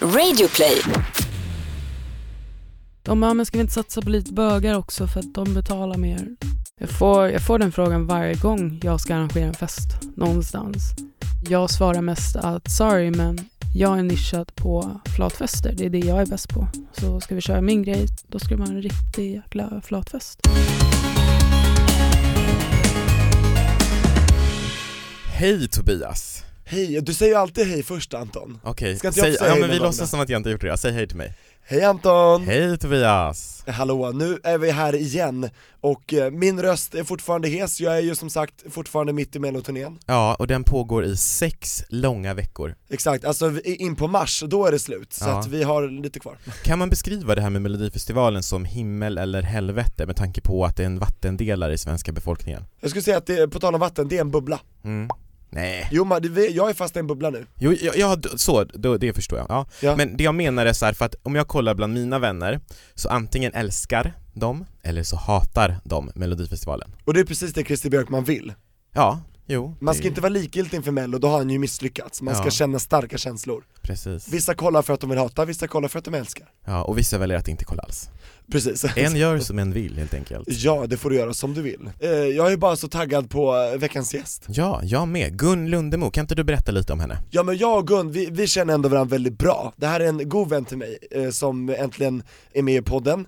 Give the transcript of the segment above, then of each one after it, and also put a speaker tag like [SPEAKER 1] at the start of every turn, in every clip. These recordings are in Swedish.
[SPEAKER 1] Radioplay.
[SPEAKER 2] De bara, men ska vi inte satsa på lite bögar också för att de betalar mer? Jag får, jag får den frågan varje gång jag ska arrangera en fest någonstans. Jag svarar mest att sorry men jag är nischad på flatfester, det är det jag är bäst på. Så ska vi köra min grej, då ska det vara en riktig jäkla flatfest.
[SPEAKER 3] Hej Tobias!
[SPEAKER 4] Hej, du säger ju alltid hej först Anton.
[SPEAKER 3] Okej,
[SPEAKER 4] jag
[SPEAKER 3] säg, ja men vi låtsas som att jag inte gjort det, säg hej till mig.
[SPEAKER 4] Hej Anton!
[SPEAKER 3] Hej Tobias!
[SPEAKER 4] Hallå, nu är vi här igen och eh, min röst är fortfarande hes, jag är ju som sagt fortfarande mitt i melloturnén
[SPEAKER 3] Ja, och den pågår i sex långa veckor.
[SPEAKER 4] Exakt, alltså in på mars, då är det slut, så
[SPEAKER 3] Ja.
[SPEAKER 4] att vi har lite kvar
[SPEAKER 3] Kan man beskriva det här med Melodifestivalen som himmel eller helvete med tanke på att det är en vattendelare i svenska befolkningen?
[SPEAKER 4] Jag skulle säga att det, på tal om vatten, det är en bubbla
[SPEAKER 3] Mm. Nej.
[SPEAKER 4] Jo det- jag är fast i en bubbla nu
[SPEAKER 3] Jo, ja, ja så, då, det förstår jag. Ja.
[SPEAKER 4] Ja.
[SPEAKER 3] Men det jag menar är så här, för att om jag kollar bland mina vänner, så antingen älskar de, eller så hatar de Melodifestivalen.
[SPEAKER 4] Och det är precis det Christer Björkman vill
[SPEAKER 3] Ja, jo.
[SPEAKER 4] Man ska
[SPEAKER 3] det-
[SPEAKER 4] inte vara likgiltig inför mello, då har han ju misslyckats, man ska
[SPEAKER 3] Ja.
[SPEAKER 4] känna starka känslor
[SPEAKER 3] Precis.
[SPEAKER 4] Vissa kollar för att de vill hata, vissa kollar för att de älskar
[SPEAKER 3] Ja, och vissa väljer att inte kolla alls.
[SPEAKER 4] Precis
[SPEAKER 3] En gör som en vill helt enkelt.
[SPEAKER 4] Ja, det får du göra som du vill. Eh, jag är bara så taggad på eh, veckans gäst.
[SPEAKER 3] Ja, jag med. Gun Lundemo, kan inte du berätta lite om henne?
[SPEAKER 4] Ja men jag och Gun, vi, vi känner ändå varandra väldigt bra. Det här är en god vän till mig eh, som äntligen är med i podden.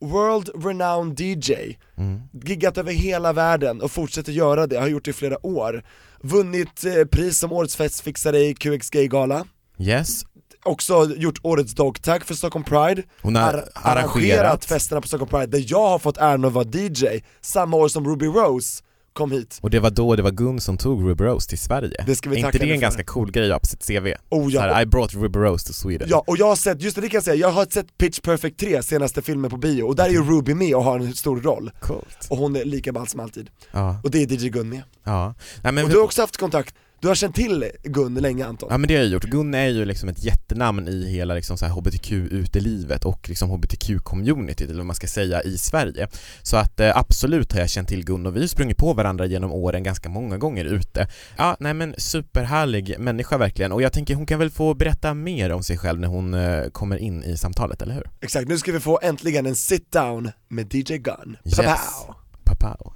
[SPEAKER 4] World renowned DJ,
[SPEAKER 3] Mm.
[SPEAKER 4] giggat över hela världen och fortsätter göra det, har gjort det i flera år. Vunnit eh, pris som årets festfixare i QX Gay-gala.
[SPEAKER 3] Yes,
[SPEAKER 4] Också gjort årets dogtag för Stockholm Pride.
[SPEAKER 3] hon har
[SPEAKER 4] Ar-
[SPEAKER 3] arrangerat
[SPEAKER 4] festerna på Stockholm Pride där jag har fått äran att vara DJ, samma år som Ruby Rose kom hit.
[SPEAKER 3] och det var då det var Gun som tog Ruby Rose till Sverige.
[SPEAKER 4] Det ska vi
[SPEAKER 3] är inte det en
[SPEAKER 4] för.
[SPEAKER 3] ganska cool grej på sitt CV?
[SPEAKER 4] Oh, ja.
[SPEAKER 3] Här, I brought Ruby Rose to Sweden.
[SPEAKER 4] Ja, och jag har sett, just det, det kan jag säga, jag har sett Pitch Perfect 3, senaste filmen på bio, och där är ju Ruby med och har en stor roll.
[SPEAKER 3] Coolt.
[SPEAKER 4] Och hon är lika ball som alltid.
[SPEAKER 3] Ja,
[SPEAKER 4] Och det är DJ Gun med.
[SPEAKER 3] ja. Nej, men,
[SPEAKER 4] Och du har också haft kontakt, du har känt till Gun länge Anton?
[SPEAKER 3] Ja men det har jag gjort, Gun är ju liksom ett jättenamn i hela liksom så här HBTQ-utelivet och liksom HBTQ-communityt eller vad man ska säga i Sverige. Så att eh, absolut har jag känt till Gun och vi har sprungit på varandra genom åren ganska många gånger ute. Ja, nej men superhärlig människa verkligen och jag tänker hon kan väl få berätta mer om sig själv när hon eh, kommer in i samtalet, eller hur?
[SPEAKER 4] Exakt, nu ska vi få äntligen en sit down med DJ Gun.
[SPEAKER 3] Yes.
[SPEAKER 4] Papow.
[SPEAKER 3] Papao.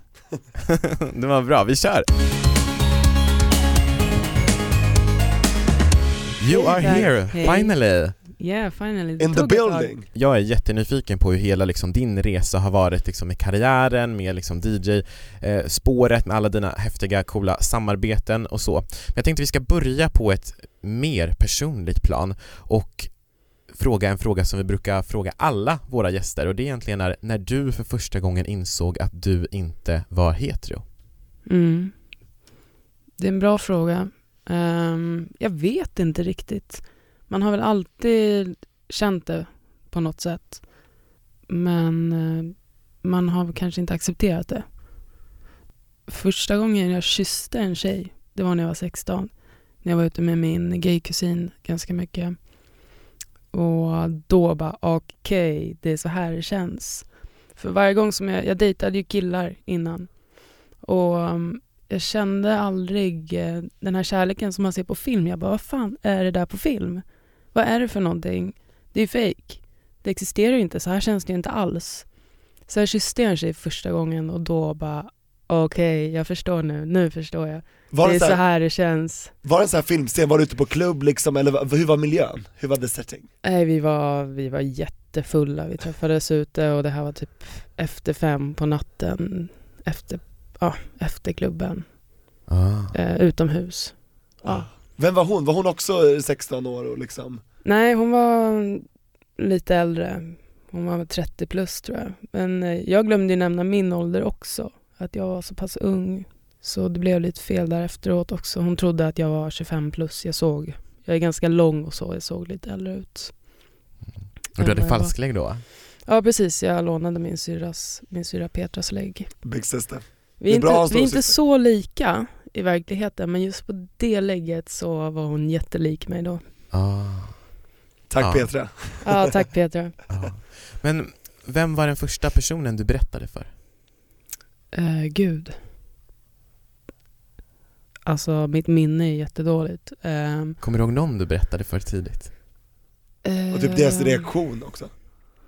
[SPEAKER 3] det var bra, vi kör! You are here,
[SPEAKER 2] Hej.
[SPEAKER 3] finally!
[SPEAKER 2] Yeah, finally.
[SPEAKER 4] In the building.
[SPEAKER 3] Jag är jättenyfiken på hur hela liksom din resa har varit liksom med karriären, med liksom DJ-spåret, med alla dina häftiga, coola samarbeten och så. Men jag tänkte vi ska börja på ett mer personligt plan och fråga en fråga som vi brukar fråga alla våra gäster och det egentligen är när du för första gången insåg att du inte var hetero.
[SPEAKER 2] Mm. Det är en bra fråga. Um, jag vet inte riktigt. Man har väl alltid känt det på något sätt. Men uh, man har kanske inte accepterat det. Första gången jag kysste en tjej, det var när jag var 16. När jag var ute med min gaykusin ganska mycket. Och då bara, okej, det är så här det känns. För varje gång som jag, jag dejtade ju killar innan. Och um, jag kände aldrig eh, den här kärleken som man ser på film. Jag bara, vad fan är det där på film? Vad är det för någonting? Det är fake. Det existerar ju inte, så här känns det ju inte alls. Så jag kysste en tjej första gången och då bara, okej, jag förstår nu, nu förstår jag.
[SPEAKER 4] Var
[SPEAKER 2] det
[SPEAKER 4] det,
[SPEAKER 2] är
[SPEAKER 4] så
[SPEAKER 2] så
[SPEAKER 4] här,
[SPEAKER 2] här det känns.
[SPEAKER 4] var det en sån här filmscen, var du ute på klubb liksom, eller hur var miljön? Hur var det setting?
[SPEAKER 2] Nej, vi var, vi var jättefulla. Vi träffades ute och det här var typ efter fem på natten. Efter, ja, efter klubben.
[SPEAKER 3] Ah.
[SPEAKER 2] Eh, utomhus. Ja.
[SPEAKER 4] Vem var hon? Var hon också 16 år och liksom?
[SPEAKER 2] Nej, hon var lite äldre. Hon var väl 30 plus tror jag. Men eh, jag glömde ju nämna min ålder också. Att jag var så pass ung. Så det blev lite fel där efteråt också. Hon trodde att jag var 25 plus. Jag såg, jag är ganska lång och så. Jag såg lite äldre ut.
[SPEAKER 3] Och du hade falsklägg då?
[SPEAKER 2] Ja precis, jag lånade min syrras, min syra Petras lägg.
[SPEAKER 4] Big sister.
[SPEAKER 2] Vi är, inte, vi är inte så lika i verkligheten men just på det lägget så var hon jättelik mig då.
[SPEAKER 3] Ah.
[SPEAKER 4] Tack
[SPEAKER 3] Ja.
[SPEAKER 4] Petra.
[SPEAKER 2] Ja, tack Petra.
[SPEAKER 3] Ja. Men vem var den första personen du berättade för?
[SPEAKER 2] Eh, gud. Alltså mitt minne är jättedåligt. Eh,
[SPEAKER 3] Kommer du ihåg någon du berättade för tidigt?
[SPEAKER 4] Och typ deras
[SPEAKER 2] Eh,
[SPEAKER 4] reaktion också.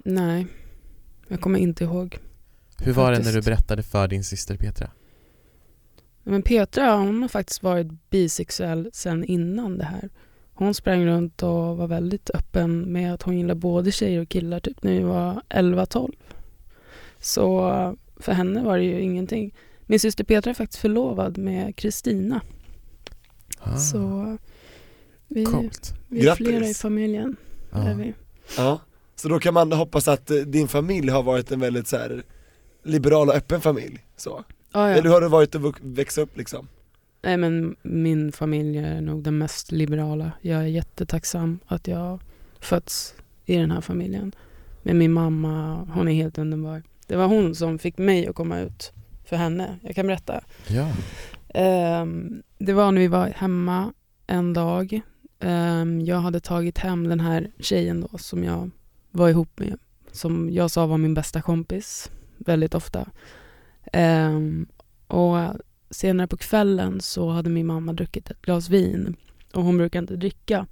[SPEAKER 2] Nej, jag kommer inte ihåg.
[SPEAKER 3] Hur var det när du
[SPEAKER 2] faktiskt.
[SPEAKER 3] berättade för din syster Petra?
[SPEAKER 2] Men Petra hon har faktiskt varit bisexuell sedan innan det här. Hon sprang runt och var väldigt öppen med att hon gillar både tjejer och killar typ när vi var 11-12. Så eh, för henne var det ju ingenting. Min syster Petra är faktiskt förlovad med Kristina.
[SPEAKER 3] Ah,
[SPEAKER 2] Så vi,
[SPEAKER 3] Coolt.
[SPEAKER 2] vi är
[SPEAKER 4] Grattis.
[SPEAKER 2] flera i familjen.
[SPEAKER 3] Ja.
[SPEAKER 2] Är vi.
[SPEAKER 4] Ja. Så då kan man hoppas att eh, din familj har varit en väldigt så här liberal och öppen familj, så.
[SPEAKER 2] Ja,
[SPEAKER 4] Eller hur har det varit att växa upp liksom?
[SPEAKER 2] Nej, men min familj är nog den mest liberala. Jag är jättetacksam att jag fötts i den här familjen. Men min mamma, hon är helt underbar. Det var hon som fick mig att komma ut för henne. Jag kan berätta.
[SPEAKER 3] Ja.
[SPEAKER 2] Ehm, det var när vi var hemma en dag. Ehm, jag hade tagit hem den här tjejen då som jag var ihop med. Som jag sa var min bästa kompis väldigt ofta. Um, och senare på kvällen så hade min mamma druckit ett glas vin. Och hon brukar inte dricka.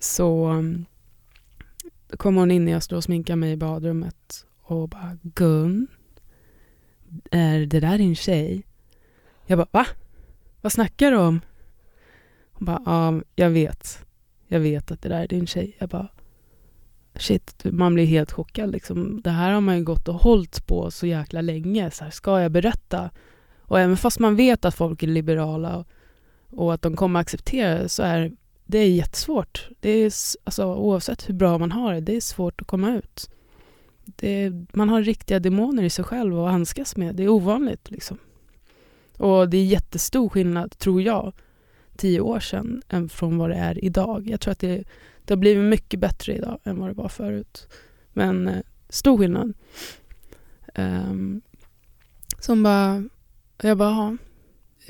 [SPEAKER 2] Så um, då kom hon in när jag stod och sminkade mig i badrummet och bara Gun, är det där din tjej? Jag bara va? Vad snackar du om? Hon bara ja, jag vet. Jag vet att det där är din tjej. Jag bara shit, man blir helt chockad liksom. Det här har man ju gått och hållit på så jäkla länge. Så här, ska jag berätta? Och även fast man vet att folk är liberala och, och att de kommer acceptera det så är det är jättesvårt. Det är, alltså, oavsett hur bra man har det, det är svårt att komma ut. Det är, man har riktiga demoner i sig själv att handskas med. Det är ovanligt. Liksom. Och det är jättestor skillnad, tror jag, tio år sedan än från vad det är idag. Jag tror att det, det har blivit mycket bättre idag än vad det var förut. Men eh, stor skillnad. Um, som bara, jag bara, ja,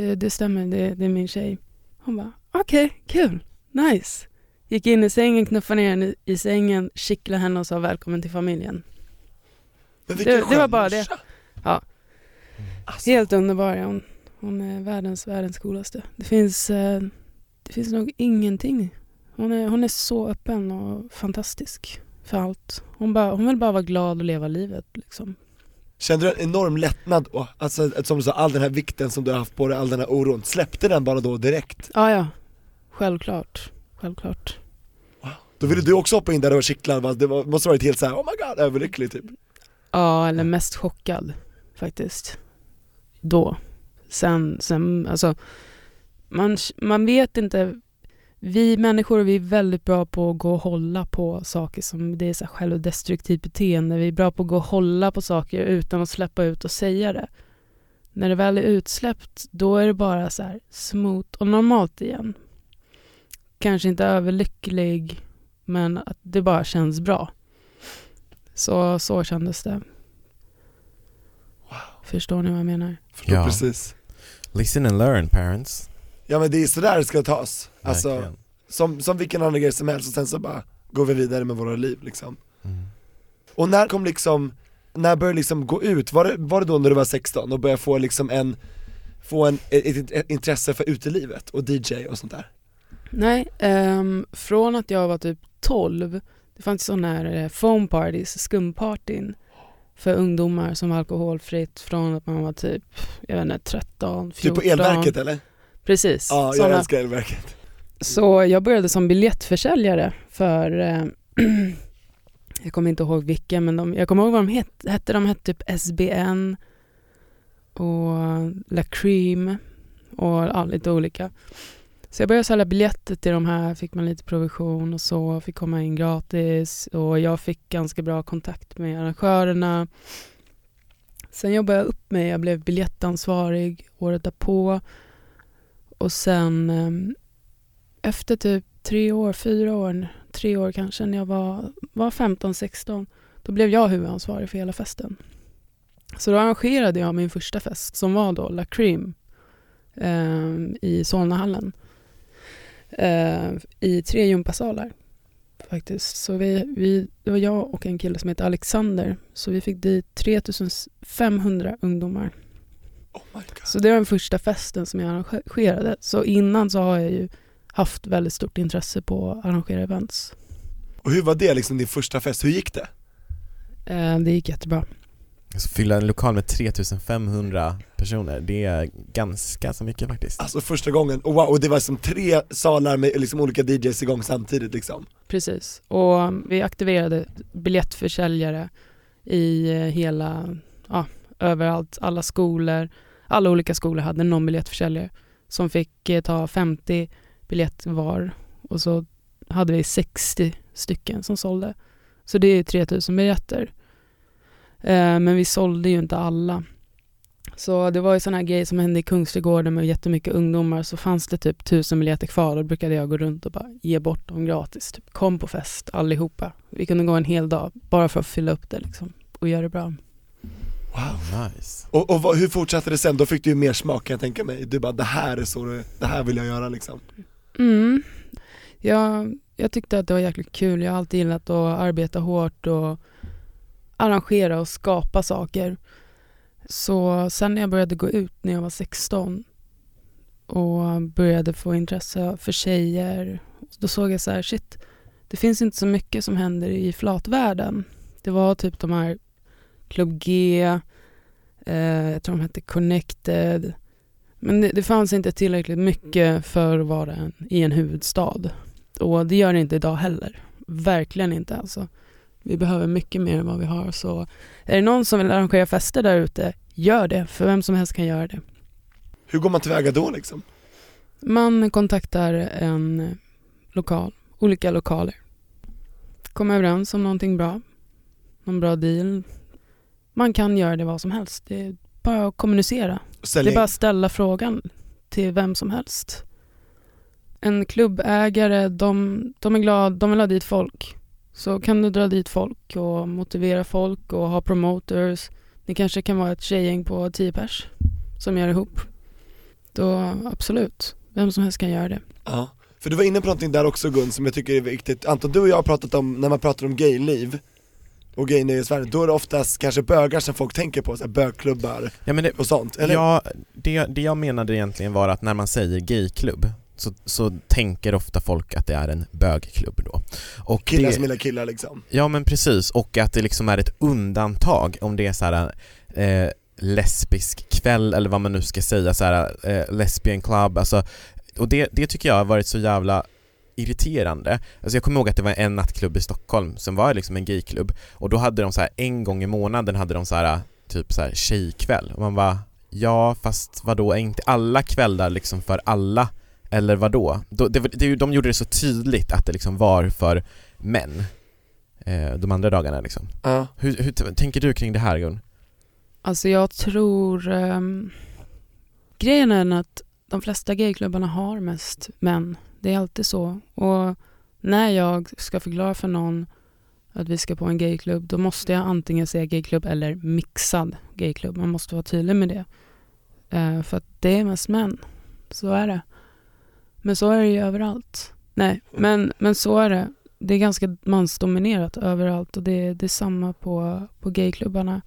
[SPEAKER 2] eh, det stämmer, det, det är min tjej. Hon bara, okej, kul, nice. Gick in i sängen, knuffade ner henne i sängen, kittlade henne och sa välkommen till familjen.
[SPEAKER 4] Men
[SPEAKER 2] Det- det var bara det. Ja.
[SPEAKER 4] Alltså,
[SPEAKER 2] Helt underbar hon. Hon är världens, världens coolaste. Det finns, eh, det finns nog ingenting. Hon är, hon är så öppen och fantastisk för allt. Hon, bara, hon vill bara vara glad och leva livet liksom.
[SPEAKER 4] Kände du en enorm lättnad? Alltså som du sa, all den här vikten som du har haft på dig, all den här oron, släppte den bara då direkt?
[SPEAKER 2] Ja, ja. Självklart. Självklart.
[SPEAKER 4] Då ville du också hoppa in där och kittla, det var, måste varit helt såhär, oh my god, överlycklig typ
[SPEAKER 2] Ja, eller mest chockad faktiskt. Då. Sen, sen alltså, man, man vet inte. Vi människor vi är väldigt bra på att gå och hålla på saker som det är så här självdestruktivt beteende. Vi är bra på att gå och hålla på saker utan att släppa ut och säga det. När det väl är utsläppt, då är det bara så här smooth och normalt igen. Kanske inte överlycklig, men att det bara känns bra. Så, så kändes det. Förstår ni vad jag menar?
[SPEAKER 4] Förstår
[SPEAKER 3] Ja.
[SPEAKER 4] precis
[SPEAKER 3] Listen and learn parents.
[SPEAKER 4] Ja men det är sådär det ska tas, alltså
[SPEAKER 3] Verkligen.
[SPEAKER 4] som, som vilken annan grej som helst och sen så bara går vi vidare med våra liv liksom
[SPEAKER 3] Mm.
[SPEAKER 4] Och när kom liksom, när började liksom gå ut, var det, var det då när du var 16 och började få liksom en, få en, ett, ett intresse för utelivet och DJ och sånt där?
[SPEAKER 2] Nej, ehm, från att jag var typ 12, det fanns sådana här eh, foam parties, skumpartyn för ungdomar som var alkoholfritt från att man var typ, jag vet inte, 13, 14.
[SPEAKER 4] Typ på elverket eller?
[SPEAKER 2] Precis.
[SPEAKER 4] Ja, jag
[SPEAKER 2] såna.
[SPEAKER 4] älskar elverket
[SPEAKER 2] Så jag började som biljettförsäljare för, eh, jag kommer inte ihåg vilka, men de, jag kommer ihåg vad de het, hette. De hette typ SBN och La Cream och ja, lite olika. Så jag började sälja biljetter till de här, fick man lite provision och så, fick komma in gratis och jag fick ganska bra kontakt med arrangörerna. Sen jobbade jag upp mig, jag blev biljettansvarig året därpå och sen ehm, efter typ tre år, fyra år, tre år kanske, när jag var, var 15-16, då blev jag huvudansvarig för hela festen. Så då arrangerade jag min första fest som var då La Cream eh, i Solnahallen. Eh, I tre gympasalar faktiskt. Så vi, vi, det var jag och en kille som heter Alexander. Så vi fick dit 3500 ungdomar.
[SPEAKER 4] Oh my god
[SPEAKER 2] Så det var den första festen som jag arrangerade. Så innan så har jag ju haft väldigt stort intresse på att arrangera events.
[SPEAKER 4] Och hur var det liksom din första fest, hur gick det?
[SPEAKER 2] Eh, det gick jättebra.
[SPEAKER 3] Alltså fylla en lokal med 3500 personer, det är ganska så mycket faktiskt.
[SPEAKER 4] Alltså första gången, och wow, och det var som tre salar med liksom olika DJs igång samtidigt liksom
[SPEAKER 2] Precis, och vi aktiverade biljettförsäljare i eh, hela, ja, överallt, alla skolor, alla olika skolor hade någon biljettförsäljare som fick eh, ta 50 biljetter var och så hade vi 60 stycken som sålde. Så det är 3000 biljetter. Eh, men vi sålde ju inte alla. Så det var ju sådana här grejer som hände i Kungsträdgården med jättemycket ungdomar så fanns det typ tusen biljetter kvar och då brukade jag gå runt och bara ge bort dem gratis. Typ, kom på fest allihopa. Vi kunde gå en hel dag bara för att fylla upp det liksom och göra det bra.
[SPEAKER 4] Wow
[SPEAKER 3] Nice.
[SPEAKER 4] Och, och vad, hur fortsatte det sen? Då fick du ju mer smak kan jag tänka mig, du bara det här är så, det, det här vill jag göra liksom
[SPEAKER 2] Mm. Jag, jag tyckte att det var jäkligt kul. Jag har alltid gillat att arbeta hårt och arrangera och skapa saker. Så sen när jag började gå ut när jag var 16 och började få intresse för tjejer, då såg jag så här, shit, det finns inte så mycket som händer i flatvärlden. Det var typ de här Club G, eh, jag tror de hette Connected, men det, det fanns inte tillräckligt mycket för att vara en, i en huvudstad. Och det gör det inte idag heller. Verkligen inte alltså. Vi behöver mycket mer än vad vi har. Så är det någon som vill arrangera fester där ute, gör det. För vem som helst kan göra det.
[SPEAKER 4] Hur går man tillväga då liksom?
[SPEAKER 2] Man kontaktar en lokal, olika lokaler. Kommer överens om någonting bra. Någon bra deal. Man kan göra det vad som helst. Det är bara att kommunicera. Det
[SPEAKER 4] Sälja
[SPEAKER 2] är bara att ställa frågan till vem som helst. En klubbägare, de, de är glada, de vill ha dit folk. Så kan du dra dit folk och motivera folk och ha promoters. Det kanske kan vara ett tjejgäng på 10 pers som gör ihop. Då absolut, vem som helst kan göra det.
[SPEAKER 4] Ja, för du var inne på någonting där också Gun som jag tycker är viktigt, Anton du och jag har pratat om, när man pratar om gayliv och gaynöje i Sverige, då är det oftast kanske bögar som folk tänker på, så här, bögklubbar
[SPEAKER 3] Ja, det,
[SPEAKER 4] och sånt, eller?
[SPEAKER 3] Ja, det, det jag menade egentligen var att när man säger gayklubb så, så tänker ofta folk att det är en bögklubb då. Och
[SPEAKER 4] Killar
[SPEAKER 3] det,
[SPEAKER 4] som gillar killar liksom
[SPEAKER 3] Ja men precis, och att det liksom är ett undantag om det är så här eh, lesbisk kväll eller vad man nu ska säga, så här, eh, lesbian club, alltså, och det, det tycker jag har varit så jävla irriterande. Alltså jag kommer ihåg att det var en nattklubb i Stockholm som var liksom en gayklubb och då hade de så här en gång i månaden hade de så här typ så här tjejkväll och man bara ja fast vadå, är inte alla kvällar liksom för alla eller vadå? Då, det, det, de gjorde det så tydligt att det liksom var för män eh, de andra dagarna liksom.
[SPEAKER 4] Ja,
[SPEAKER 3] Hur, hur tänker du kring det här Gun?
[SPEAKER 2] Alltså jag tror... Um, grejen är att de flesta gayklubbarna har mest män. Det är alltid så. Och när jag ska förklara för någon att vi ska på en gayklubb, då måste jag antingen säga gayklubb eller mixad gayklubb. Man måste vara tydlig med det. Uh, för att det är mest män. Så är det. Men så är det ju överallt. Nej, men, men så är det. Det är ganska mansdominerat överallt och det, det är samma på, på gayklubbarna.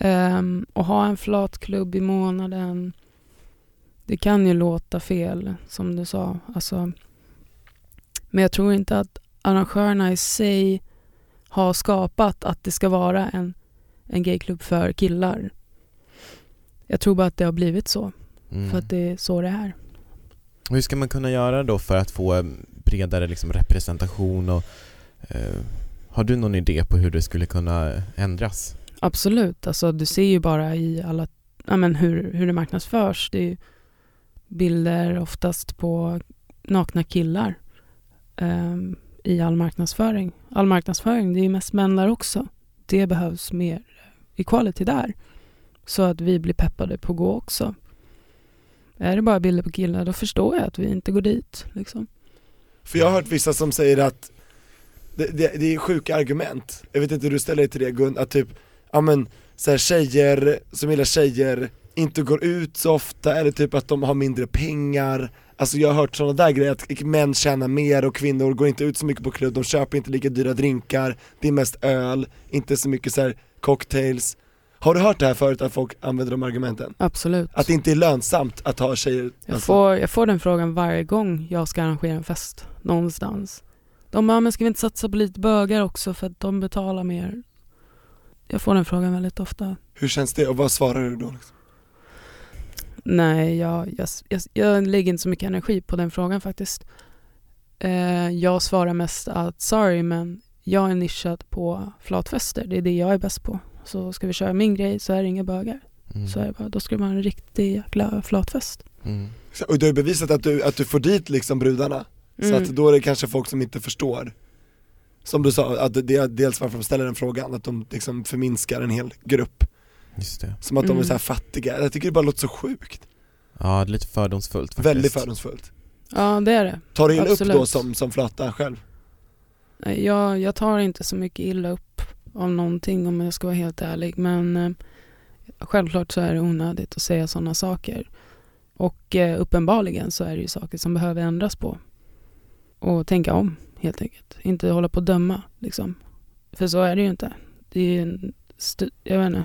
[SPEAKER 2] Um, och ha en flatklubb i månaden, det kan ju låta fel som du sa. Alltså, men jag tror inte att arrangörerna i sig har skapat att det ska vara en, en gayklubb för killar. Jag tror bara att det har blivit så,
[SPEAKER 3] Mm.
[SPEAKER 2] för att det är så det är.
[SPEAKER 3] Hur ska man kunna göra då för att få en bredare liksom representation och eh, har du någon idé på hur det skulle kunna ändras?
[SPEAKER 2] Absolut, alltså du ser ju bara i alla, ja, men hur, hur det marknadsförs. Det är ju bilder oftast på nakna killar ehm, i all marknadsföring. All marknadsföring, det är ju mest män där också. Det behövs mer equality där. Så att vi blir peppade på att gå också. Är det bara bilder på killar, då förstår jag att vi inte går dit. Liksom.
[SPEAKER 4] för jag har hört vissa som säger att det, det, det är sjuka argument, jag vet inte hur du ställer dig till det Gun, att typ, ja men så här, tjejer som gillar tjejer inte går ut så ofta, eller typ att de har mindre pengar Alltså jag har hört sådana där grejer, att män tjänar mer och kvinnor går inte ut så mycket på klubb, de köper inte lika dyra drinkar, det är mest öl, inte så mycket så cocktails Har du hört det här förut, att folk använder de argumenten?
[SPEAKER 2] Absolut.
[SPEAKER 4] Att det inte är lönsamt att ha tjejer?
[SPEAKER 2] Jag,
[SPEAKER 4] alltså-
[SPEAKER 2] får, jag får den frågan varje gång jag ska arrangera en fest någonstans. De De bara, men ska vi inte satsa på lite bögar också för att de betalar mer? Jag får den frågan väldigt ofta.
[SPEAKER 4] Hur känns det och vad svarar du då? Liksom?
[SPEAKER 2] Nej, jag, jag, jag, jag lägger inte så mycket energi på den frågan faktiskt. Eh, jag svarar mest att sorry men jag är nischad på flatfester, det är det jag är bäst på. Så ska vi köra min grej så är det inga bögar.
[SPEAKER 3] Mm.
[SPEAKER 2] Så är det bara, då ska det vara en riktig jäkla flatfest.
[SPEAKER 3] Mm.
[SPEAKER 4] Så- Och du har bevisat att du, att du får dit liksom brudarna, så
[SPEAKER 2] Mm.
[SPEAKER 4] att då är det kanske folk som inte förstår Som du sa, att det är dels varför de ställer den frågan, att de liksom förminskar en hel grupp
[SPEAKER 3] Just det.
[SPEAKER 4] Som att de är
[SPEAKER 2] Mm.
[SPEAKER 4] så här fattiga, jag tycker det bara låter så sjukt
[SPEAKER 3] Ja, det är lite fördomsfullt faktiskt.
[SPEAKER 4] Väldigt fördomsfullt
[SPEAKER 2] Ja, det är det.
[SPEAKER 4] Tar du illa upp
[SPEAKER 2] Absolut.
[SPEAKER 4] då som, som flata själv?
[SPEAKER 2] Nej, Jag, jag tar inte så mycket illa upp av någonting om jag ska vara helt ärlig. Men eh, självklart så är det onödigt att säga sådana saker. Och eh, uppenbarligen så är det ju saker som behöver ändras på. Och tänka om helt enkelt. Inte hålla på att döma liksom. För så är det ju inte. Det är ju en jag vet inte.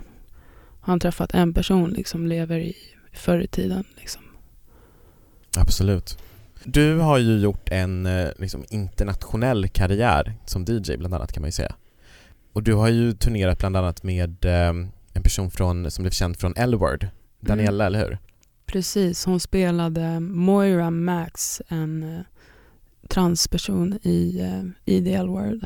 [SPEAKER 2] Han träffat en person liksom lever i förr i tiden liksom.
[SPEAKER 3] Absolut. Du har ju gjort en eh, liksom, internationell karriär som DJ bland annat kan man ju säga. Och du har ju turnerat bland annat med eh, en person från, som blev känd från L-Word, Daniela, eller hur?
[SPEAKER 2] Precis, hon spelade Moira Max, en eh, transperson i eh, Ideal World.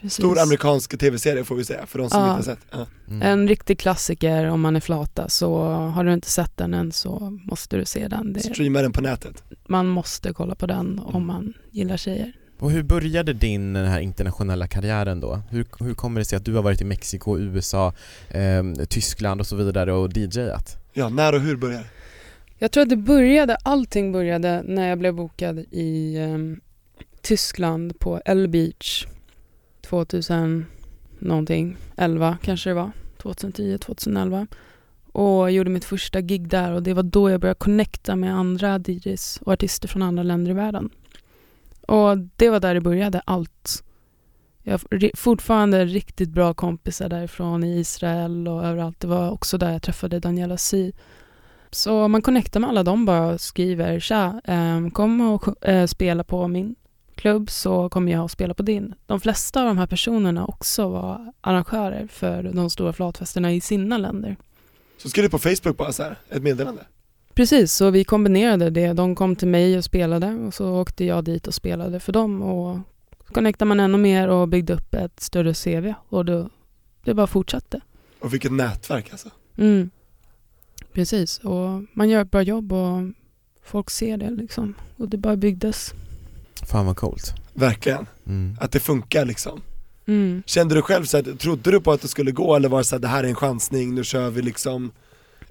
[SPEAKER 2] Precis.
[SPEAKER 4] Stor amerikansk tv-serie får vi säga, för de som
[SPEAKER 2] Ja.
[SPEAKER 4] inte har sett ja.
[SPEAKER 3] Mm.
[SPEAKER 2] En riktig klassiker om man är flata, så har du inte sett den än så måste du se den. Det,
[SPEAKER 4] Streama den på nätet
[SPEAKER 2] man måste kolla på den om man gillar tjejer.
[SPEAKER 3] Och hur började din den här internationella karriären då? Hur, hur kommer det sig att du har varit i Mexiko, USA, eh, Tyskland och så vidare och DJat?
[SPEAKER 4] Ja, när och hur börjar det?
[SPEAKER 2] Jag tror att det började, allting började när jag blev bokad i ehm, Tyskland på L Beach 2000 någonting, 11 kanske det var, 2010, 2011 och gjorde mitt första gig där och det var då jag började connecta med andra DJs och artister från andra länder i världen. Och det var där det började, allt. Jag har fortfarande riktigt bra kompisar därifrån i Israel och överallt. Det var också där jag träffade Daniela Si. Så man connectar med alla dem bara och skriver tja, ehm, kom och eh, spela på min klubb så kommer jag att spela på din. De flesta av de här personerna också var arrangörer för de stora flatfesterna i sina länder.
[SPEAKER 4] Så skrev du på Facebook bara så här, ett meddelande
[SPEAKER 2] Precis, så vi kombinerade det. De kom till mig och spelade och så åkte jag dit och spelade för dem och connectade man ännu mer och byggde upp ett större CV och då, det bara fortsatte.
[SPEAKER 4] Och vilket nätverk alltså
[SPEAKER 2] Mm. Precis, och man gör ett bra jobb och folk ser det liksom och det bara byggdes.
[SPEAKER 3] Fan vad coolt.
[SPEAKER 4] Verkligen,
[SPEAKER 3] Mm.
[SPEAKER 4] att det funkar liksom
[SPEAKER 2] Mm.
[SPEAKER 4] Kände du själv så här, trodde du på att det skulle gå eller var det så här, det här är en chansning, nu kör vi liksom?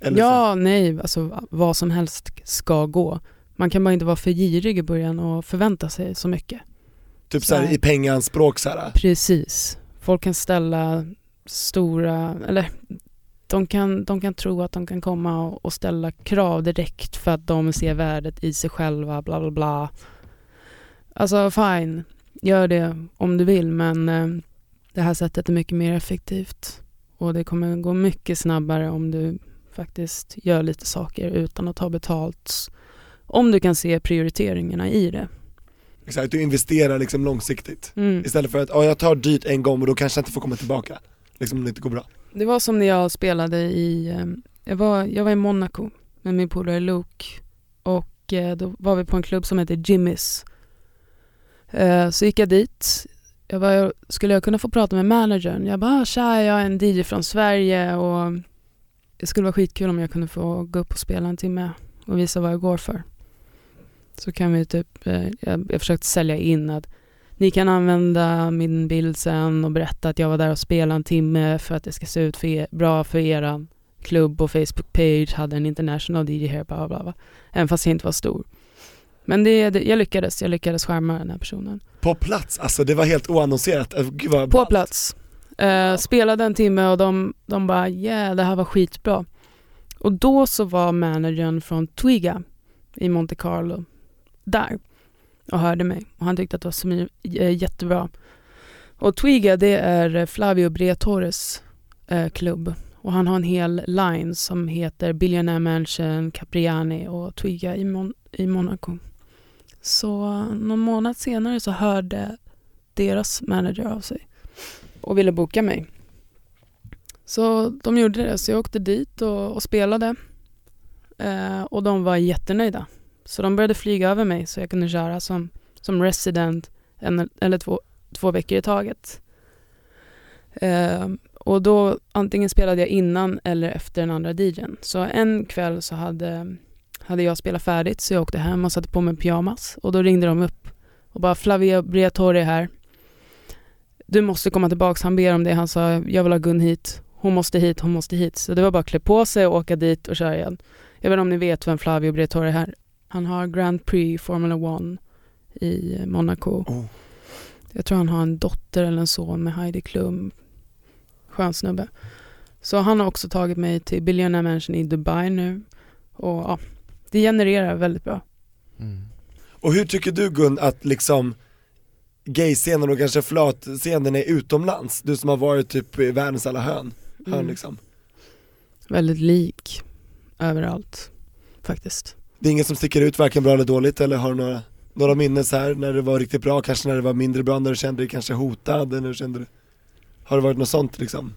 [SPEAKER 4] Eller
[SPEAKER 2] Ja, nej, alltså vad som helst ska gå. Man kan bara inte vara för girig i början och förvänta sig så mycket.
[SPEAKER 4] typ så här,
[SPEAKER 2] så här.
[SPEAKER 4] i pengaanspråk så här.
[SPEAKER 2] Precis. Folk kan ställa stora, eller de kan, de kan tro att de kan komma och, och ställa krav direkt för att de ser värdet i sig själva, bla bla bla. Alltså fine, gör det om du vill men eh, det här sättet är mycket mer effektivt och det kommer gå mycket snabbare om du faktiskt gör lite saker utan att ta betalt. Om du kan se prioriteringarna i det.
[SPEAKER 4] Exakt, du investerar liksom långsiktigt
[SPEAKER 2] Mm.
[SPEAKER 4] Istället för att, ja jag tar dyrt en gång och då kanske jag inte får komma tillbaka Liksom om det inte går bra
[SPEAKER 2] Det var som när jag spelade i, eh, jag var, jag var i Monaco med min polare Luke och eh, då var vi på en klubb som heter Jimmys. Eh, så gick jag dit, jag bara, skulle jag kunna få prata med managern? Jag bara, ah, tja jag är en DJ från Sverige och det skulle vara skitkul om jag kunde få gå upp och spela en timme och visa vad jag går för. Så kan vi typ, eh, jag, jag försökte sälja in att ni kan använda min bild sen och berätta att jag var där och spelade en timme för att det ska se ut för er, bra för er klubb och Facebook-page, hade en international DJ här, bla bla bla. Även fast jag inte var stor. Men det, det, jag lyckades, jag lyckades skärma den här personen.
[SPEAKER 4] På plats, alltså det var helt oannonserat, Äh, gud vad
[SPEAKER 2] På plats. Eh, spelade en timme och de, de bara yeah det här var skitbra. Och då så var managern från Twiga i Monte Carlo där och hörde mig och han tyckte att det var smy- eh, jättebra. Och Twiga det är Flavio Briatores eh, klubb och han har en hel line som heter Billionaire Mansion, Capriani och Twiga i, Mon- i Monaco. Så någon månad senare så hörde deras manager av sig och ville boka mig. Så de gjorde det, så jag åkte dit och, och spelade. Eh, och de var jättenöjda. Så de började flyga över mig så jag kunde köra som, som resident en eller två, två veckor i taget. Eh, och då antingen spelade jag innan eller efter den andra DJn. Så en kväll så hade, hade jag spelat färdigt så jag åkte hem och satte på mig pyjamas och då ringde de upp och bara Flavia Briatore är här. Du måste komma tillbaks, han ber om det. Han sa jag vill ha Gun hit. Hon måste hit, hon måste hit. Så det var bara att klä på sig och åka dit och köra igen. Jag vet inte om ni vet vem Flavio Briatore är här. Han har Grand Prix Formula 1 i Monaco.
[SPEAKER 4] Oh.
[SPEAKER 2] Jag tror han har en dotter eller en son med Heidi Klum. Skön snubbe. Så han har också tagit mig till Billionaire Mansion i Dubai nu. Och ja, det genererar väldigt bra.
[SPEAKER 3] Mm.
[SPEAKER 4] Och hur tycker du Gun att liksom gayscenen och kanske flatscenen är utomlands? Du som har varit typ i världens alla hörn, hörn
[SPEAKER 2] Mm.
[SPEAKER 4] liksom.
[SPEAKER 2] Väldigt lik överallt faktiskt.
[SPEAKER 4] Det är inget som sticker ut varken bra eller dåligt eller har du några, några minnen så här när det var riktigt bra, kanske när det var mindre bra, när du kände dig kanske hotad, du kände dig Har det varit något sånt liksom?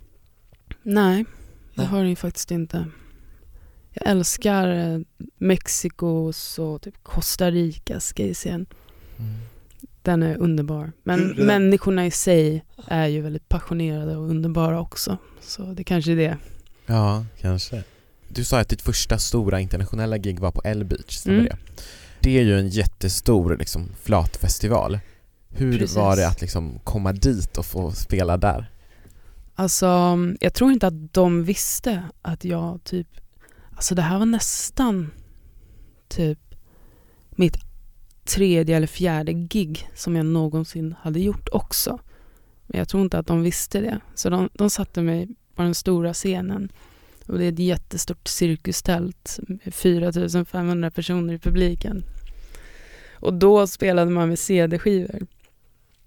[SPEAKER 2] Nej, det
[SPEAKER 4] Nej.
[SPEAKER 2] har det ju faktiskt inte. Jag älskar eh, Mexikos och typ Costa Ricas gayscen.
[SPEAKER 3] Mm.
[SPEAKER 2] Den är underbar. Men
[SPEAKER 4] Hur
[SPEAKER 2] människorna i sig är ju väldigt passionerade och underbara också. Så det kanske är det.
[SPEAKER 3] Ja, kanske. Du sa att ditt första stora internationella gig var på L-Beach, stämmer
[SPEAKER 2] Mm.
[SPEAKER 3] det? Det är ju en jättestor liksom, flatfestival. Hur
[SPEAKER 2] Precis.
[SPEAKER 3] var det att liksom komma dit och få spela där?
[SPEAKER 2] Alltså, jag tror inte att de visste att jag typ... Alltså det här var nästan typ mitt tredje eller fjärde gig som jag någonsin hade gjort också. Men jag tror inte att de visste det. Så de, de satte mig på den stora scenen. Och det är ett jättestort cirkustält med 4500 personer i publiken. Och då spelade man med CD-skivor.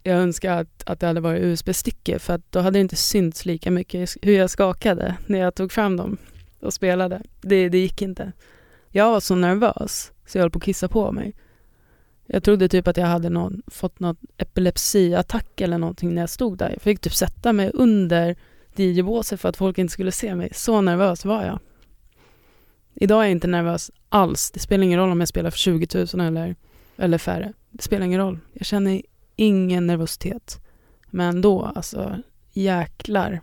[SPEAKER 2] Jag önskar att, att det hade varit USB-stickor för att då hade det inte synts lika mycket hur jag skakade när jag tog fram dem och spelade. Det, det gick inte. Jag var så nervös så jag höll på att kissa på mig. Jag trodde typ att jag hade någon, fått någon epilepsiattack eller någonting när jag stod där. Jag fick typ sätta mig under DJ-båset för att folk inte skulle se mig. Så nervös var jag. Idag är jag inte nervös alls. Det spelar ingen roll om jag spelar för 20 000 eller, eller färre. Det spelar ingen roll. Jag känner ingen nervositet. Men då, alltså jäklar.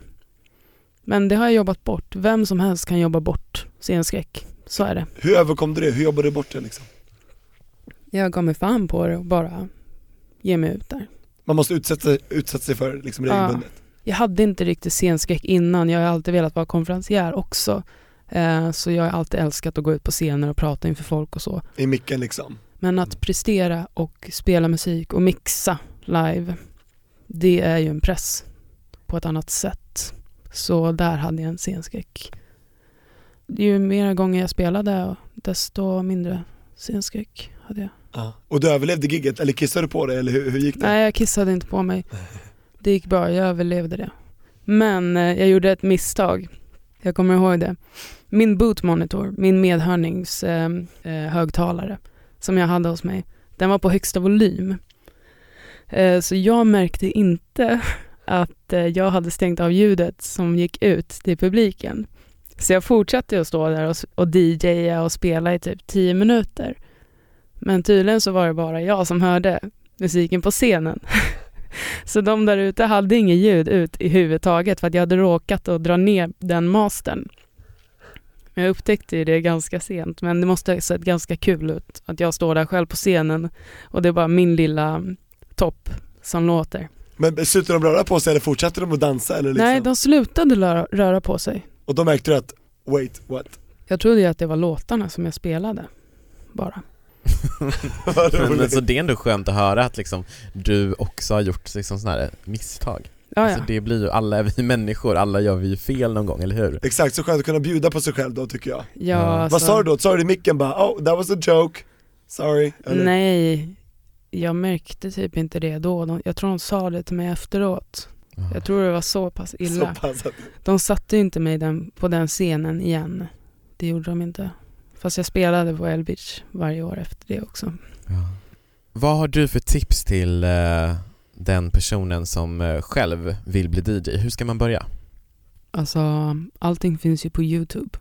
[SPEAKER 2] Men det har jag jobbat bort. Vem som helst kan jobba bort scenskräck. Så är det.
[SPEAKER 4] Hur överkom du det? Hur jobbade du bort det liksom?
[SPEAKER 2] Jag gav mig fan på det och bara ge mig ut där.
[SPEAKER 4] Man måste utsätta, sig- utsätta sig för liksom
[SPEAKER 2] Ja.
[SPEAKER 4] regelbundet
[SPEAKER 2] Jag hade inte riktigt scenskräck innan. Jag har alltid velat vara konferencier också. Eh, så jag har alltid älskat att gå ut på scener och prata inför folk och så.
[SPEAKER 4] i micken liksom
[SPEAKER 2] Men att prestera och spela musik och mixa live, det är ju en press på ett annat sätt. Så där hade jag en scenskräck. Ju mer gånger jag spelade, desto mindre scenskräck hade jag.
[SPEAKER 4] ja. Och du överlevde gigget, eller kissade du på det eller hur, hur gick det?
[SPEAKER 2] Nej, jag kissade inte på mig. Det gick bra, jag överlevde det. Men eh, jag gjorde ett misstag. Jag kommer ihåg det. Min boot monitor, min medhörningshögtalare eh, högtalare som jag hade hos mig, den var på högsta volym. Eh, så jag märkte inte att eh, jag hade stängt av ljudet som gick ut till publiken. Så jag fortsatte att stå där och, och DJa och spela i typ tio minuter. Men tydligen så var det bara jag som hörde musiken på scenen. Så de där ute hade inget ljud ut i huvud taget för att jag hade råkat att dra ner den mastern. Jag upptäckte ju det ganska sent men det måste ha sett ganska kul ut att jag står där själv på scenen och det är bara min lilla topp som låter.
[SPEAKER 4] Men slutade de röra på sig eller fortsatte de att dansa eller liksom?
[SPEAKER 2] Nej, de slutade röra, röra på sig.
[SPEAKER 4] Och då märkte du att, wait, what?
[SPEAKER 2] Jag trodde ju att det var låtarna som jag spelade bara.
[SPEAKER 3] Men,
[SPEAKER 4] roligt.
[SPEAKER 3] så det är ändå skönt att höra att liksom, du också har gjort liksom, sådana här misstag.
[SPEAKER 2] Ja,
[SPEAKER 3] Alltså,
[SPEAKER 2] ja.
[SPEAKER 3] det blir ju, alla är vi människor, alla gör vi ju fel någon gång, eller hur?
[SPEAKER 4] Exakt, så skönt att kunna bjuda på sig själv då tycker jag.
[SPEAKER 2] ja alltså,
[SPEAKER 4] Vad sa du då? Sa du i micken bara oh that was a joke, sorry? Eller?
[SPEAKER 2] Nej, jag märkte typ inte det då. Jag tror de sa det till mig efteråt. Jag tror det var så pass illa.
[SPEAKER 4] Så pass att,
[SPEAKER 2] De satte ju inte mig den, på den scenen igen. Det gjorde de inte. Fast jag spelade på Elbitch varje år efter det också.
[SPEAKER 3] Ja. Vad har du för tips till eh, den personen som eh, själv vill bli DJ? Hur ska man börja?
[SPEAKER 2] Alltså, allting finns ju på Youtube.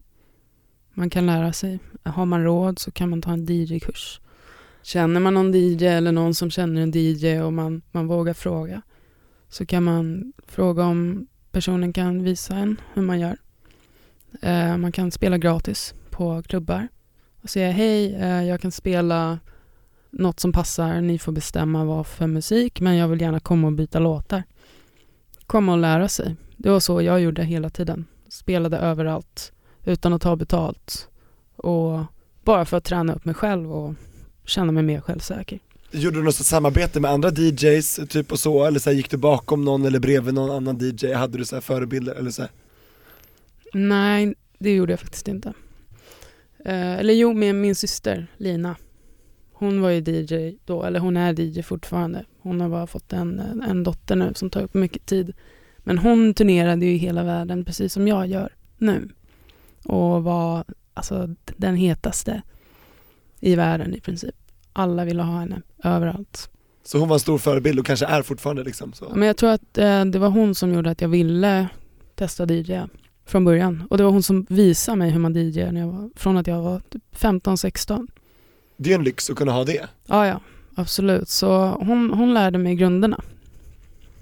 [SPEAKER 2] Man kan lära sig. Har man råd så kan man ta en DJ-kurs. Känner man någon DJ eller någon som känner en DJ och man, man vågar fråga så kan man fråga om personen kan visa en hur man gör. Eh, man kan spela gratis på klubbar och säga hej, eh, jag kan spela något som passar, ni får bestämma vad för musik men jag vill gärna komma och byta låtar. Komma och lära sig. Det var så jag gjorde hela tiden. Spelade överallt utan att ta betalt. Och bara för att träna upp mig själv och känna mig mer självsäker.
[SPEAKER 4] gjorde du något samarbete med andra DJs, typ och så, eller så här, gick du bakom någon eller bredvid någon annan DJ? Hade du så här förebilder eller så här?
[SPEAKER 2] Nej, det gjorde jag faktiskt inte. Eh, eller jo, med min syster Lina. Hon var ju DJ då, eller hon är DJ fortfarande. Hon har bara fått en, en dotter nu som tar upp mycket tid. Men hon turnerade ju i hela världen precis som jag gör nu. Och var alltså den hetaste i världen i princip. Alla ville ha henne överallt.
[SPEAKER 4] Så hon var en stor förebild och kanske är fortfarande liksom så?
[SPEAKER 2] Men jag tror att eh, det var hon som gjorde att jag ville testa DJ från början. Och det var hon som visade mig hur man DJ när jag var, från att jag var typ 15-16.
[SPEAKER 4] Det är en lyx att kunna ha det.
[SPEAKER 2] Ja, ja, absolut. Så hon, hon lärde mig grunderna.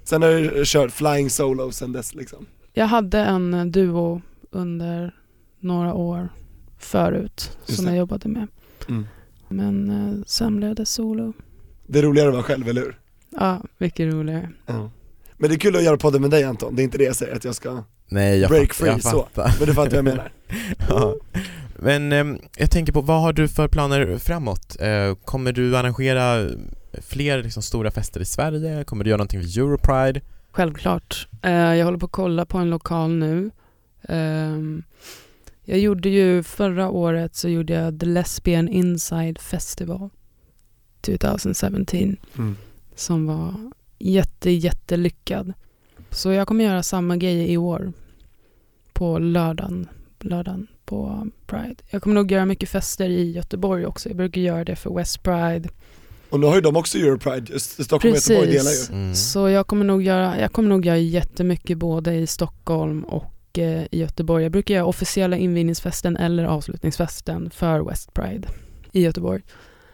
[SPEAKER 4] Sen har du kört flying solo sen dess liksom.
[SPEAKER 2] Jag hade en eh, duo under några år förut
[SPEAKER 4] Just
[SPEAKER 2] som
[SPEAKER 4] det.
[SPEAKER 2] jag jobbade med.
[SPEAKER 4] Mm.
[SPEAKER 2] Men eh, sen blev det solo.
[SPEAKER 4] Det är roligare att vara själv, eller hur?
[SPEAKER 2] Ja, mycket roligare.
[SPEAKER 4] Ja. Men det är kul att göra podden med dig Anton, det är inte det jag säger att jag ska,
[SPEAKER 3] Nej, jag,
[SPEAKER 4] Break
[SPEAKER 3] fatt, jag
[SPEAKER 4] free, så.
[SPEAKER 3] fattar.
[SPEAKER 4] men du fattar vad jag menar.
[SPEAKER 3] ja. Men ehm, jag tänker på, vad har du för planer framåt? Eh, kommer du arrangera fler liksom, stora fester i Sverige? Kommer du göra någonting vid Europride?
[SPEAKER 2] Självklart. Eh, jag håller på att kolla på en lokal nu. Jag gjorde ju förra året så gjorde jag The Lesbian Inside Festival 2017
[SPEAKER 4] Mm.
[SPEAKER 2] som var jätte, jättelyckad. Så jag kommer göra samma grej i år på lördagen, lördagen på Pride. Jag kommer nog göra mycket fester i Göteborg också. Jag brukar göra det för West Pride.
[SPEAKER 4] Och nu har ju de också Europride, Stockholm och Göteborg delar ju.
[SPEAKER 3] Mm.
[SPEAKER 2] Så jag kommer nog göra, jag kommer nog göra jättemycket både i Stockholm och eh, i Göteborg. Jag brukar göra officiella invigningsfesten eller avslutningsfesten för West Pride i Göteborg.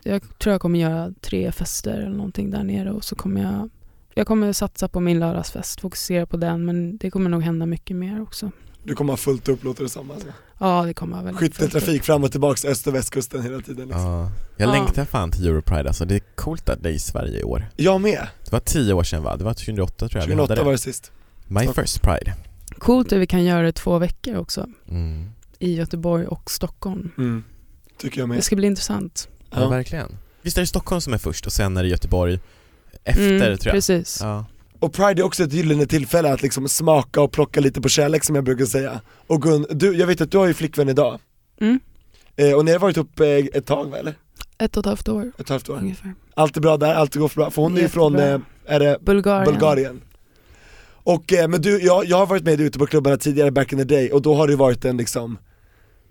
[SPEAKER 2] Jag tror jag kommer göra tre fester eller någonting där nere och så kommer jag jag kommer satsa på min lördagsfest, fokusera på den men det kommer nog hända mycket mer också.
[SPEAKER 4] Du kommer ha fullt upp låter det som alltså.
[SPEAKER 2] Ja, det kommer jag väl.
[SPEAKER 4] Skytteltrafik fram och tillbaks öst och västkusten hela tiden liksom.
[SPEAKER 3] Ja. Jag
[SPEAKER 2] Ja.
[SPEAKER 3] längtar fan till Europride alltså, det är coolt att det är i Sverige i år.
[SPEAKER 4] Jag med,
[SPEAKER 3] Det var tio år sedan va? Det var 2008 tror jag vi
[SPEAKER 4] 2008
[SPEAKER 3] hade
[SPEAKER 4] var
[SPEAKER 3] det.
[SPEAKER 4] det sist.
[SPEAKER 3] My first Pride.
[SPEAKER 2] Coolt att vi kan göra det två veckor också
[SPEAKER 3] Mm.
[SPEAKER 2] i Göteborg och Stockholm.
[SPEAKER 4] Mm. Tycker jag
[SPEAKER 2] Det
[SPEAKER 4] med.
[SPEAKER 2] ska bli intressant.
[SPEAKER 3] Ja.
[SPEAKER 4] Ja.
[SPEAKER 3] verkligen. Visst är det Stockholm som är först och sen är det Göteborg efter
[SPEAKER 2] Mm,
[SPEAKER 3] tror jag?
[SPEAKER 2] Precis.
[SPEAKER 3] Ja.
[SPEAKER 4] Och Pride är också ett gyllene tillfälle att liksom smaka och plocka lite på kärlek som jag brukar säga. Och Gun, du, jag vet att du har ju flickvän idag,
[SPEAKER 2] Mm.
[SPEAKER 4] eh, och ni har varit upp eh, ett tag va, eller?
[SPEAKER 2] Ett och ett halvt år
[SPEAKER 4] Ett och ett halvt år?
[SPEAKER 2] ungefär.
[SPEAKER 4] Allt är bra där, allt går bra, för hon är ju från, eh, är det
[SPEAKER 2] Bulgarien.
[SPEAKER 4] Bulgarien? Och, eh, men du, jag, jag har varit med ute på klubbarna tidigare back in the day och då har det varit en liksom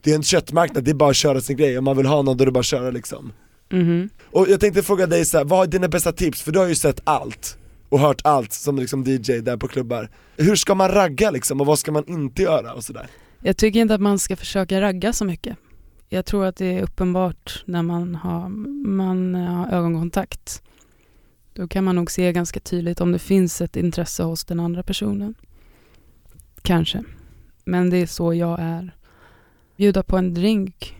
[SPEAKER 4] Det är en köttmarknad, det är bara att köra sin grej, om man vill ha någon då är det bara att köra liksom
[SPEAKER 2] Mhm.
[SPEAKER 4] Och jag tänkte fråga dig så här, vad är dina bästa tips? För du har ju sett allt och hört allt som liksom DJ där på klubbar Hur ska man ragga liksom och vad ska man inte göra och sådär?
[SPEAKER 2] Jag tycker inte att man ska försöka ragga så mycket. Jag tror att det är uppenbart när man har, man har ögonkontakt. Då kan man nog se ganska tydligt om det finns ett intresse hos den andra personen. Kanske. Men det är så jag är. Bjuda på en drink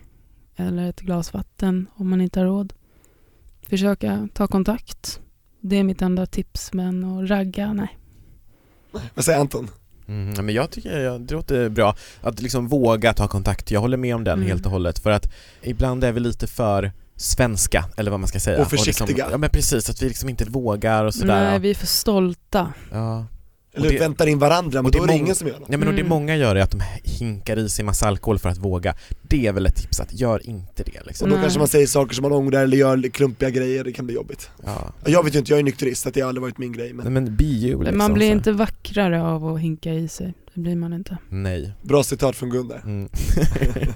[SPEAKER 2] eller ett glas vatten om man inte har råd. Försöka ta kontakt. Det är mitt enda tips, men att ragga, nej.
[SPEAKER 4] Vad säger Anton?
[SPEAKER 3] Mm, men jag tycker ja, det låter bra att liksom våga ta kontakt, jag håller med om den
[SPEAKER 2] Mm.
[SPEAKER 3] helt och hållet för att ibland är vi lite för svenska, eller vad man ska säga.
[SPEAKER 4] Och försiktiga.
[SPEAKER 3] liksom, ja men precis, att vi liksom inte vågar och sådär.
[SPEAKER 2] Nej, vi är för stolta.
[SPEAKER 3] ja.
[SPEAKER 4] Eller
[SPEAKER 3] Och det-
[SPEAKER 4] väntar in varandra, men
[SPEAKER 3] och det
[SPEAKER 4] då är det ingen som gör något.
[SPEAKER 3] Ja men och det
[SPEAKER 2] Mm.
[SPEAKER 3] många gör är att de hinkar i sig massa alkohol för att våga. Det är väl ett tips att gör inte det
[SPEAKER 4] Och
[SPEAKER 3] liksom.
[SPEAKER 4] då
[SPEAKER 2] Nej.
[SPEAKER 4] kanske man säger saker som man ångrar eller gör klumpiga grejer, det kan bli jobbigt.
[SPEAKER 3] Ja.
[SPEAKER 4] Jag vet ju inte, jag är nykterist, så att det har aldrig varit min grej men
[SPEAKER 3] Nej men be you liksom.
[SPEAKER 2] Man blir
[SPEAKER 3] så.
[SPEAKER 2] inte vackrare av att hinka i sig. Det blir man inte.
[SPEAKER 3] Nej.
[SPEAKER 4] Bra citat från Gun där.
[SPEAKER 3] Mm.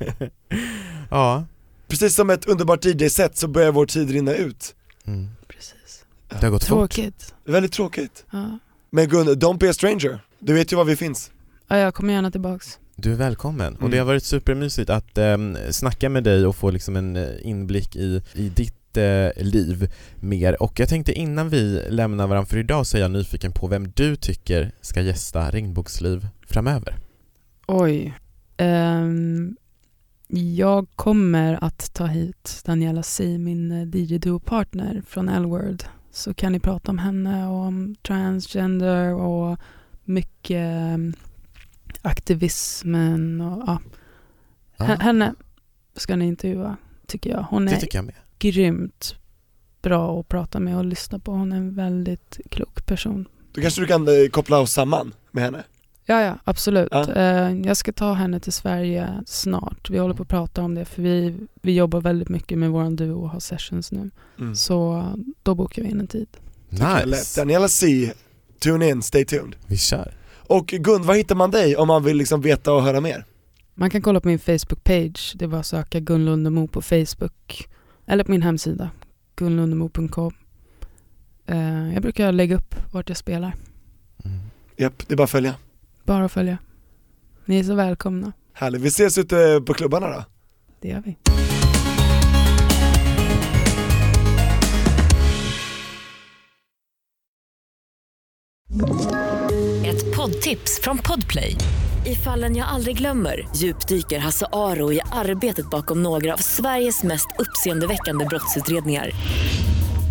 [SPEAKER 3] ja.
[SPEAKER 4] Precis som ett underbart DJ-set så börjar vår tid rinna ut.
[SPEAKER 3] Mm.
[SPEAKER 2] Precis.
[SPEAKER 3] Det har gått fort.
[SPEAKER 2] Tråkigt.
[SPEAKER 4] Väldigt tråkigt.
[SPEAKER 2] Ja.
[SPEAKER 4] Men Gun, don't be a stranger. Du vet ju var vi finns.
[SPEAKER 2] ja, jag kommer gärna tillbaks.
[SPEAKER 3] Du är välkommen och
[SPEAKER 4] Mm.
[SPEAKER 3] det har varit supermysigt att um, snacka med dig och få liksom en eh, inblick i, i ditt eh, liv mer och jag tänkte innan vi lämnar varandra för idag så är jag nyfiken på vem du tycker ska gästa Regnbågsliv framöver.
[SPEAKER 2] Oj. Ehm, jag kommer att ta hit Daniela Si, min eh, DJ-duo-partner från L-Word. Så kan ni prata om henne och om transgender och mycket ehm, aktivismen och ja. Henne ska ni intervjua, tycker jag. Hon
[SPEAKER 3] det
[SPEAKER 2] är
[SPEAKER 3] tycker jag med.
[SPEAKER 2] grymt bra att prata med och lyssna på. Hon är en väldigt klok person.
[SPEAKER 4] Då kanske du kan eh, koppla oss samman med henne.
[SPEAKER 2] Ja, ja, absolut.
[SPEAKER 4] Ja.
[SPEAKER 2] Eh, jag ska ta henne till Sverige snart. Vi håller på att prata om det för vi, vi jobbar väldigt mycket med våran duo och har sessions nu.
[SPEAKER 4] Mm.
[SPEAKER 2] Så då bokar vi in en tid.
[SPEAKER 3] Nice!
[SPEAKER 4] Daniela C, tune in, stay tuned.
[SPEAKER 3] Vi kör.
[SPEAKER 4] Och Gun, var hittar man dig om man vill liksom veta och höra mer?
[SPEAKER 2] Man kan kolla på min Facebook-page. Det är bara att söka Gun Lundemo på Facebook. Eller på min hemsida, gunlundemo.com. Eh, jag brukar lägga upp vart jag spelar.
[SPEAKER 3] Mm.
[SPEAKER 4] Japp, det är bara att följa.
[SPEAKER 2] Bara att följa. Ni är så välkomna.
[SPEAKER 4] Härligt, vi ses ute på klubbarna då.
[SPEAKER 2] Det gör vi.
[SPEAKER 1] Ett poddtips från Podplay. I fallen jag aldrig glömmer djupdyker Hasse Aro i arbetet bakom några av Sveriges mest uppseendeväckande brottsutredningar.